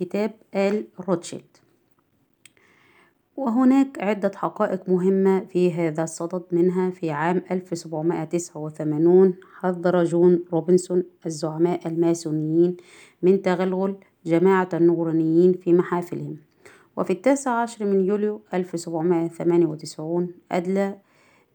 كتاب آل روتشيلد. وهناك عدة حقائق مهمة في هذا الصدد منها في عام 1789 حذر جون روبنسون الزعماء الماسونيين من تغلغل جماعة النورانيين في محافلهم. وفي التاسع عشر من يوليو 1798 أدلى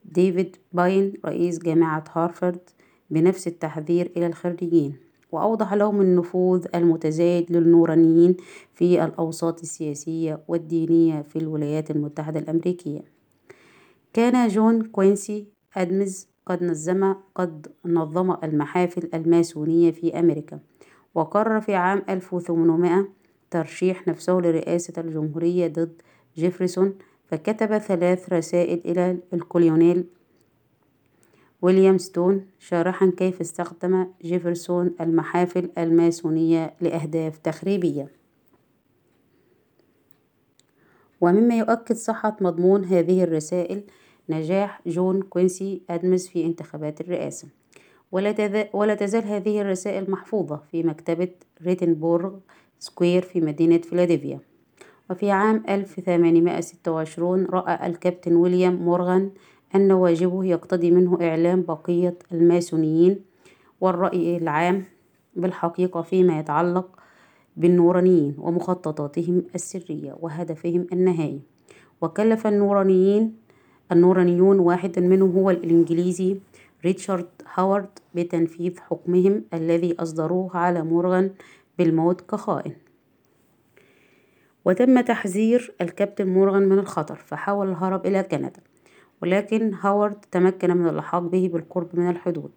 ديفيد باين رئيس جامعة هارفارد بنفس التحذير إلى الخريجين. وأوضح لهم النفوذ المتزايد للنورانيين في الأوساط السياسية والدينية في الولايات المتحدة الأمريكية. كان جون كوينسي أدمز قد نظم قد نظم المحافل الماسونية في أمريكا وقرر في عام 1800 ترشيح نفسه لرئاسة الجمهورية ضد جيفرسون فكتب ثلاث رسائل إلى الكولونيل ويليام ستون شارحا كيف استخدم جيفرسون المحافل الماسونية لأهداف تخريبية. ومما يؤكد صحة مضمون هذه الرسائل نجاح جون كوينسي أدمز في انتخابات الرئاسة. ولا تزال هذه الرسائل محفوظة في مكتبة ريتنبورغ سكوير في مدينة فيلادلفيا وفي عام 1826 رأى الكابتن ويليام مورغان أن واجبه يقتضي منه إعلام بقية الماسونيين والرأي العام بالحقيقة فيما يتعلق بالنورانيين ومخططاتهم السرية وهدفهم النهائي. وكلف النورانيين النورانيون واحدا منهم هو الإنجليزي ريتشارد هاورد بتنفيذ حكمهم الذي أصدروه على مورغان بالموت كخائن. وتم تحذير الكابتن مورغان من الخطر فحاول الهرب إلى كندا. ولكن هاورد تمكن من اللحاق به بالقرب من الحدود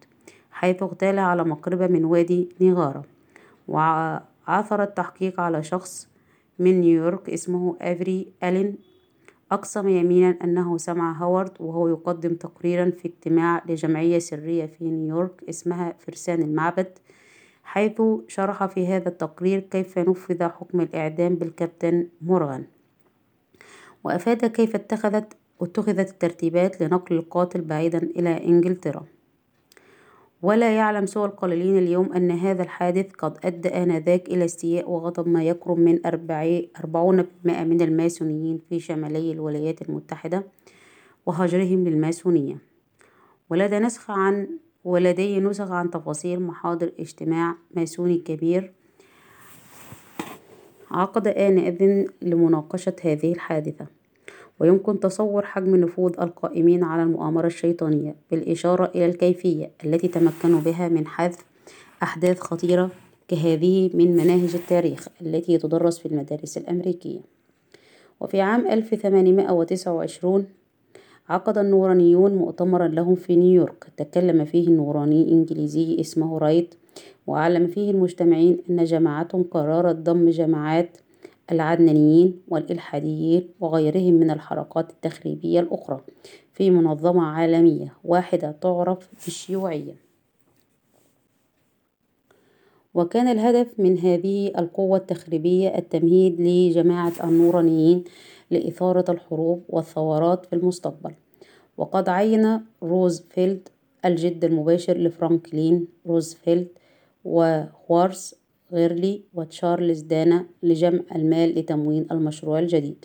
حيث اغتاله على مقربة من وادي نياغارا وعثر التحقيق على شخص من نيويورك اسمه أفري ألين. أقسم يمينا أنه سمع هاورد وهو يقدم تقريرا في اجتماع لجمعية سرية في نيويورك اسمها فرسان المعبد حيث شرح في هذا التقرير كيف نفذ حكم الإعدام بالكابتن مورغان. وأفاد كيف اتخذت اتخذت الترتيبات لنقل القاتل بعيدا إلى إنجلترا. ولا يعلم سوى القليلين اليوم أن هذا الحادث قد أدى آنذاك إلى استياء وغضب ما يقرب من أربعون بالمائة من الماسونيين في شمالي الولايات المتحدة وهجرهم للماسونية. ولدى نسخ عن ولدي نسخ عن تفاصيل محاضر اجتماع ماسوني كبير عقد آنئذ لمناقشة هذه الحادثة. ويمكن تصور حجم نفوذ القائمين على المؤامرة الشيطانية بالإشارة إلى الكيفية التي تمكنوا بها من حذف أحداث خطيرة كهذه من مناهج التاريخ التي تدرس في المدارس الأمريكية. وفي عام 1829 عقد النورانيون مؤتمرا لهم في نيويورك. تكلم فيه النوراني إنجليزي اسمه رايت وأعلم فيه المجتمعين أن جماعتهم قررت ضم جماعات العدنانيين والإلحاديين وغيرهم من الحركات التخريبية الأخرى في منظمة عالمية واحدة تعرف بالشيوعية وكان الهدف من هذه القوة التخريبية التمهيد لجماعة النورانيين لإثارة الحروب والثورات في المستقبل. وقد عين روزفلت الجد المباشر لفرانكلين روزفلت وهوارس غريلي وتشارلز دانا لجمع المال لتموين المشروع الجديد.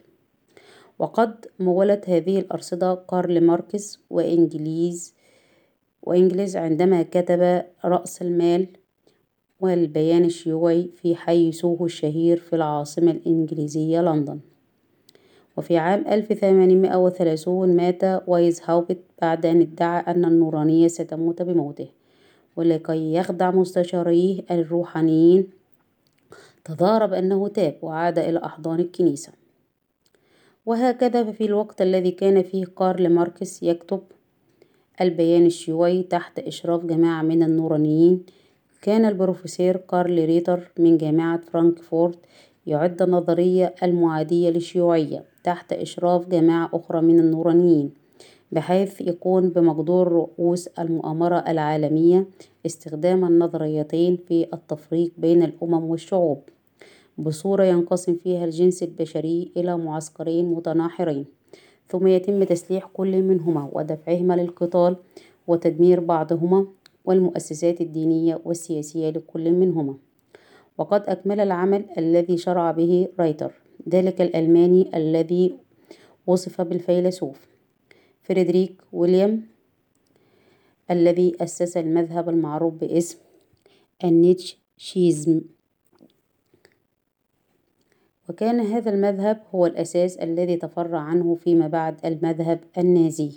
وقد مولت هذه الأرصدة كارل ماركس وإنجلز وإنجلز عندما كتب رأس المال والبيان الشيوعي في حي سوهو الشهير في العاصمة الإنجليزية لندن. وفي عام 1830 مات وايزهاوبت بعد أن ادعى أن النورانية ستموت بموته. ولكي يخدع مستشاريه الروحانيين. تظاهر بأنه تاب وعاد إلى أحضان الكنيسة. وهكذا في الوقت الذي كان فيه كارل ماركس يكتب البيان الشيوعي تحت إشراف جماعة من النورانيين. كان البروفيسور كارل ريتر من جامعة فرانكفورت يعد النظرية المعادية للشيوعية تحت إشراف جماعة أخرى من النورانيين. بحيث يكون بمقدور رؤوس المؤامرة العالمية استخدام النظريتين في التفريق بين الأمم والشعوب بصورة ينقسم فيها الجنس البشري إلى معسكرين متناحرين ثم يتم تسليح كل منهما ودفعهما للقتال وتدمير بعضهما والمؤسسات الدينية والسياسية لكل منهما. وقد أكمل العمل الذي شرع به رايتر ذلك الألماني الذي وصف بالفيلسوف. فريدريك ويليام الذي أسس المذهب المعروف باسم النيتشيزم. وكان هذا المذهب هو الأساس الذي تفرع عنه فيما بعد المذهب النازي.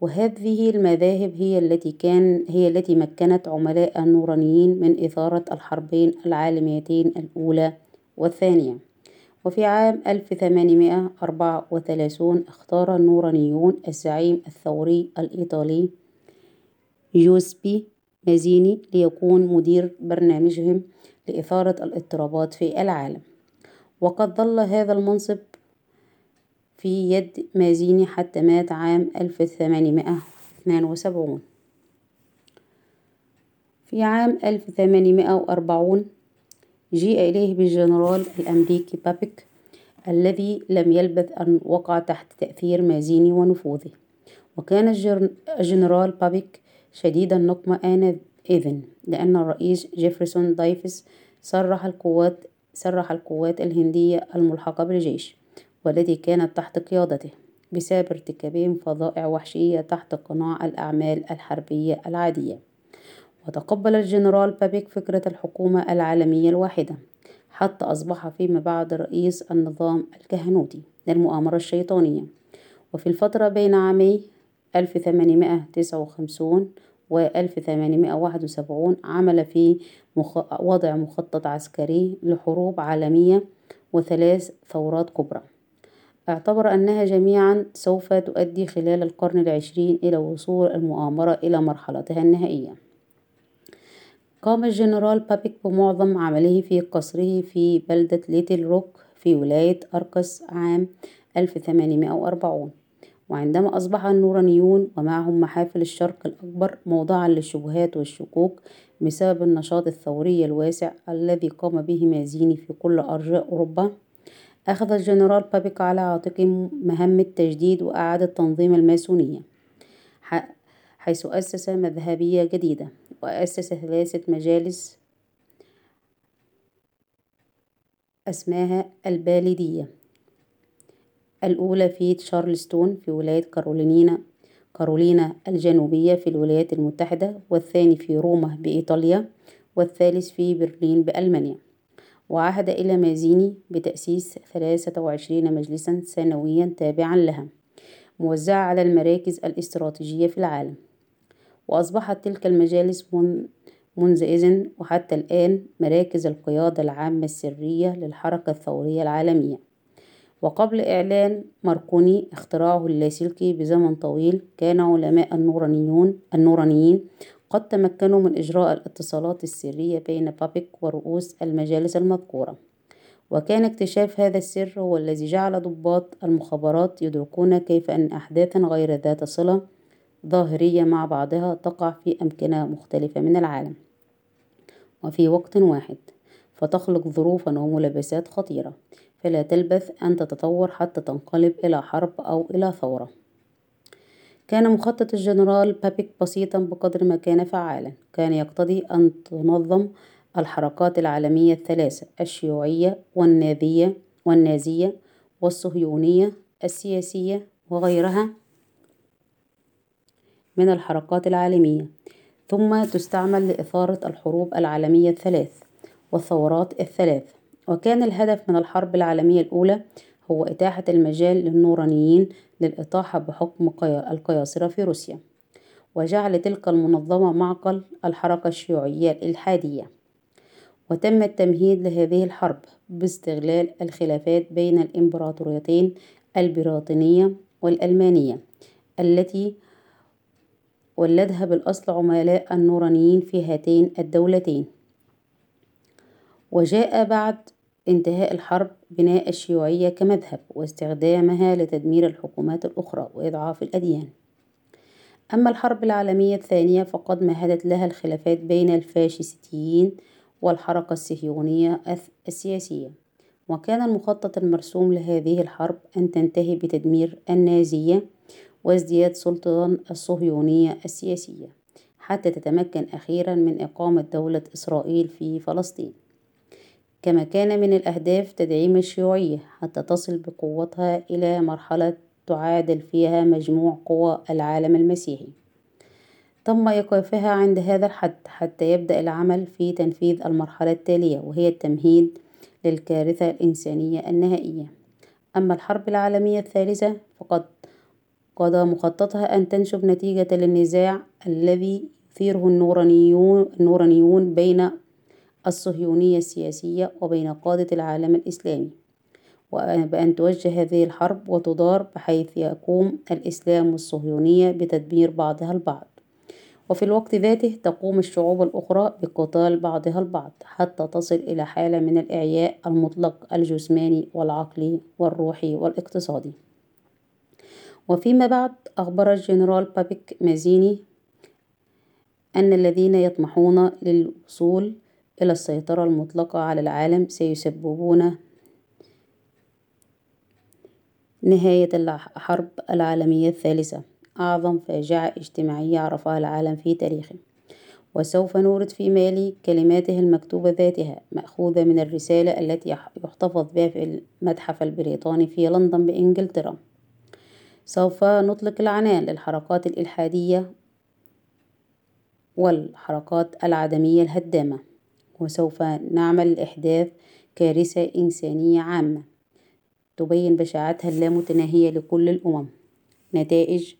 وهذه المذاهب هي التي كان هي التي مكنت عملاء النورانيين من إثارة الحربين العالميتين الأولى والثانية. وفي عام 1834 اختار النورانيون الزعيم الثوري الإيطالي جوزبي مازيني ليكون مدير برنامجهم لإثارة الاضطرابات في العالم. وقد ظل هذا المنصب في يد مازيني حتى مات عام ألف ثمانمائة اثنان وسبعون. في عام ألف ثمانمائة وأربعون جيء إليه بالجنرال الأمريكي بايك الذي لم يلبث أن وقع تحت تأثير مازيني ونفوذه. وكان الجنرال بايك شديد النقمة آنئذ لأن الرئيس جيفرسون دايفس صرح القوات سرح القوات الهندية الملحقة بالجيش والتي كانت تحت قيادته بسبب ارتكابهم فظائع وحشية تحت قناع الأعمال الحربية العادية. وتقبل الجنرال بابيك فكرة الحكومة العالمية الواحدة. حتى أصبح فيما بعد رئيس النظام الكهنوتي للمؤامرة الشيطانية. وفي الفترة بين عامي 1859 و 1871 عمل في وضع مخطط عسكري لحروب عالمية وثلاث ثورات كبرى. اعتبر أنها جميعا سوف تؤدي خلال القرن العشرين إلى وصول المؤامرة إلى مرحلتها النهائية. قام الجنرال بايك بمعظم عمله في قصره في بلدة ليتل روك في ولاية أركنساس عام 1840 وعندما أصبح النورانيون ومعهم محافل الشرق الأكبر موضعا للشبهات والشكوك بسبب النشاط الثوري الواسع الذي قام به مازيني في كل أرجاء أوروبا أخذ الجنرال بايك على عاتقه مهمة تجديد وإعادة تنظيم الماسونية. حيث أسس مذهبية جديدة وأسس ثلاثة مجالس أسماها البالدية الأولى في تشارلستون في ولاية كارولينا كارولينا الجنوبية في الولايات المتحدة والثاني في روما بإيطاليا والثالث في برلين بألمانيا. وعهد إلى مازيني بتأسيس ثلاثة وعشرين مجلسا سنويا تابعا لها موزعة على المراكز الاستراتيجية في العالم. وأصبحت تلك المجالس منذ إذن وحتى الآن مراكز القيادة العامة السرية للحركة الثورية العالمية. وقبل إعلان ماركوني اختراعه اللاسلكي بزمن طويل كان علماء النورانيون النورانيين قد تمكنوا من إجراء الاتصالات السرية بين بابيك ورؤوس المجالس المذكورة. وكان اكتشاف هذا السر هو الذي جعل ضباط المخابرات يدركون كيف أن أحداثا غير ذات صلة ظاهرية مع بعضها تقع في أمكنة مختلفة من العالم. وفي وقت واحد فتخلق ظروفا وملابسات خطيرة فلا تلبث أن تتطور حتى تنقلب إلى حرب أو إلى ثورة. كان مخطط الجنرال بابيك بسيطا بقدر ما كان فعالا. كان يقتضي أن تنظم الحركات العالمية الثلاثة الشيوعية والنازية والنازية والصهيونية السياسية وغيرها. من الحركات العالمية ثم تستعمل لإثارة الحروب العالمية الثلاث والثورات الثلاث. وكان الهدف من الحرب العالمية الأولى هو إتاحة المجال للنورانيين للإطاحة بحكم القياصرة في روسيا. وجعل تلك المنظمة معقل الحركة الشيوعية الإلحادية. وتم التمهيد لهذه الحرب باستغلال الخلافات بين الإمبراطوريتين البريطانية والألمانية التي ولدها بالأصل عملاء النورانيين في هاتين الدولتين. وجاء بعد انتهاء الحرب بناء الشيوعية كمذهب واستخدامها لتدمير الحكومات الأخرى وإضعاف الأديان. أما الحرب العالمية الثانية فقد مهدت لها الخلافات بين الفاشيستيين والحركة الصهيونية السياسية. وكان المخطط المرسوم لهذه الحرب أن تنتهي بتدمير النازية وازدياد سلطان الصهيونية السياسية حتى تتمكن أخيرا من إقامة دولة إسرائيل في فلسطين. كما كان من الأهداف تدعيم الشيوعية حتى تصل بقوتها إلى مرحلة تعادل فيها مجموع قوى العالم المسيحي. تم إيقافها عند هذا الحد حتى يبدأ العمل في تنفيذ المرحلة التالية وهي التمهيد للكارثة الإنسانية النهائية. أما الحرب العالمية الثالثة فقد قضى مخططها أن تنشب نتيجة للنزاع الذي يثيره النورانيون, النورانيون بين الصهيونية السياسية وبين قادة العالم الإسلامي وبأن توجه هذه الحرب وتدار بحيث يقوم الإسلام والصهيونية بتدمير بعضها البعض. وفي الوقت ذاته تقوم الشعوب الأخرى بقتال بعضها البعض حتى تصل إلى حالة من الإعياء المطلق الجسماني والعقلي والروحي والاقتصادي. وفيما بعد أخبر الجنرال بابيك مازيني أن الذين يطمحون للوصول إلى السيطرة المطلقة على العالم سيسببون نهاية الحرب العالمية الثالثة. أعظم فاجعة اجتماعية عرفها العالم في تاريخه. وسوف نورد في مالي كلماته المكتوبة ذاتها مأخوذة من الرسالة التي يحتفظ بها في المتحف البريطاني في لندن بإنجلترا. سوف نطلق العنان للحركات الإلحادية والحركات العدمية الهدامة وسوف نعمل لإحداث كارثة إنسانية عامة تبين بشاعتها اللامتناهية لكل الأمم. نتائج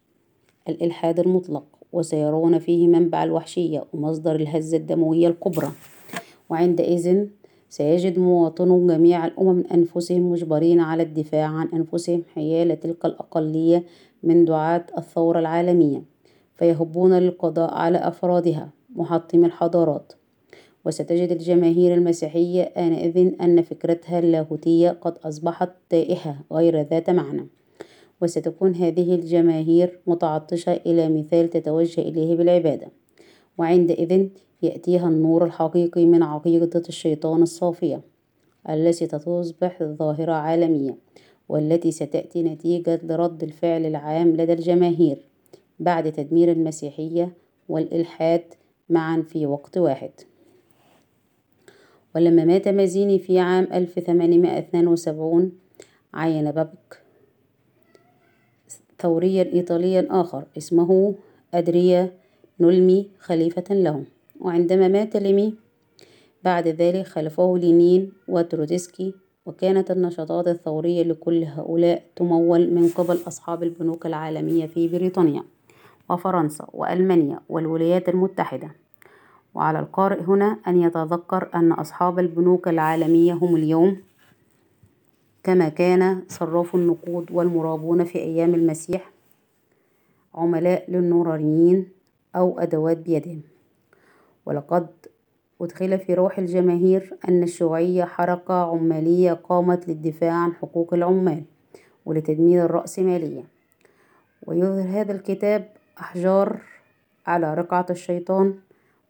الإلحاد المطلق وسيرون فيه منبع الوحشية ومصدر الهزة الدموية الكبرى. وعندئذ سيجد مواطنو جميع الأمم أنفسهم مجبرين على الدفاع عن أنفسهم حيال تلك الأقلية من دعاة الثورة العالمية فيهبون للقضاء على أفرادها محطمي الحضارات. وستجد الجماهير المسيحية آنئذ أن فكرتها اللاهوتية قد أصبحت تائهة غير ذات معنى. وستكون هذه الجماهير متعطشة إلى مثال تتوجه إليه بالعبادة. وعندئذ يأتيها النور الحقيقي من عقيدة الشيطان الصافية التي ستصبح ظاهرة عالمية والتي ستأتي نتيجة لرد الفعل العام لدى الجماهير بعد تدمير المسيحية والإلحاد معا في وقت واحد. ولما مات مازيني في عام 1872 عين بابك ثوريا إيطاليا آخر اسمه أدريا نولمي خليفة له وعندما مات ليمي بعد ذلك خلفه لينين وتروتسكي وكانت النشاطات الثورية لكل هؤلاء تمول من قبل أصحاب البنوك العالمية في بريطانيا وفرنسا وألمانيا والولايات المتحدة. وعلى القارئ هنا أن يتذكر أن أصحاب البنوك العالمية هم اليوم كما كان صراف النقود والمرابون في أيام المسيح عملاء للنورانيين أو أدوات بيدهم. ولقد أدخل في روح الجماهير أن الشيوعية حركة عمالية قامت للدفاع عن حقوق العمال ولتدمير الرأسمالية ويظهر هذا الكتاب أحجار على رقعة الشيطان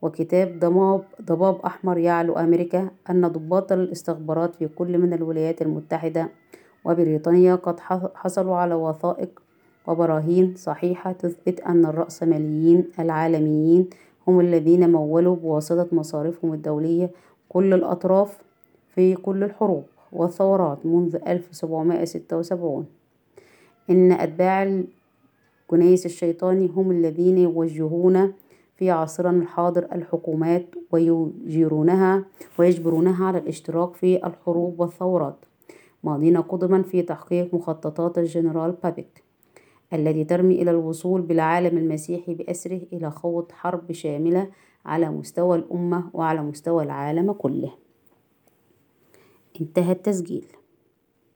وكتاب ضباب, ضباب أحمر يعلو أمريكا أن ضباط الاستخبارات في كل من الولايات المتحدة وبريطانيا قد حصلوا على وثائق وبراهين صحيحة تثبت أن الرأسماليين العالميين هم الذين مولوا بواسطة مصارفهم الدولية كل الأطراف في كل الحروب والثورات منذ 1776 إن أتباع الكنيس الشيطاني هم الذين يوجهون في عصرنا الحاضر الحكومات ويجيرونها ويجبرونها على الاشتراك في الحروب والثورات. ماضين قدما في تحقيق مخططات الجنرال بابيك. التي ترمي إلى الوصول بالعالم المسيحي بأسره إلى خوض حرب شاملة على مستوى الأمة وعلى مستوى العالم كله. انتهى التسجيل.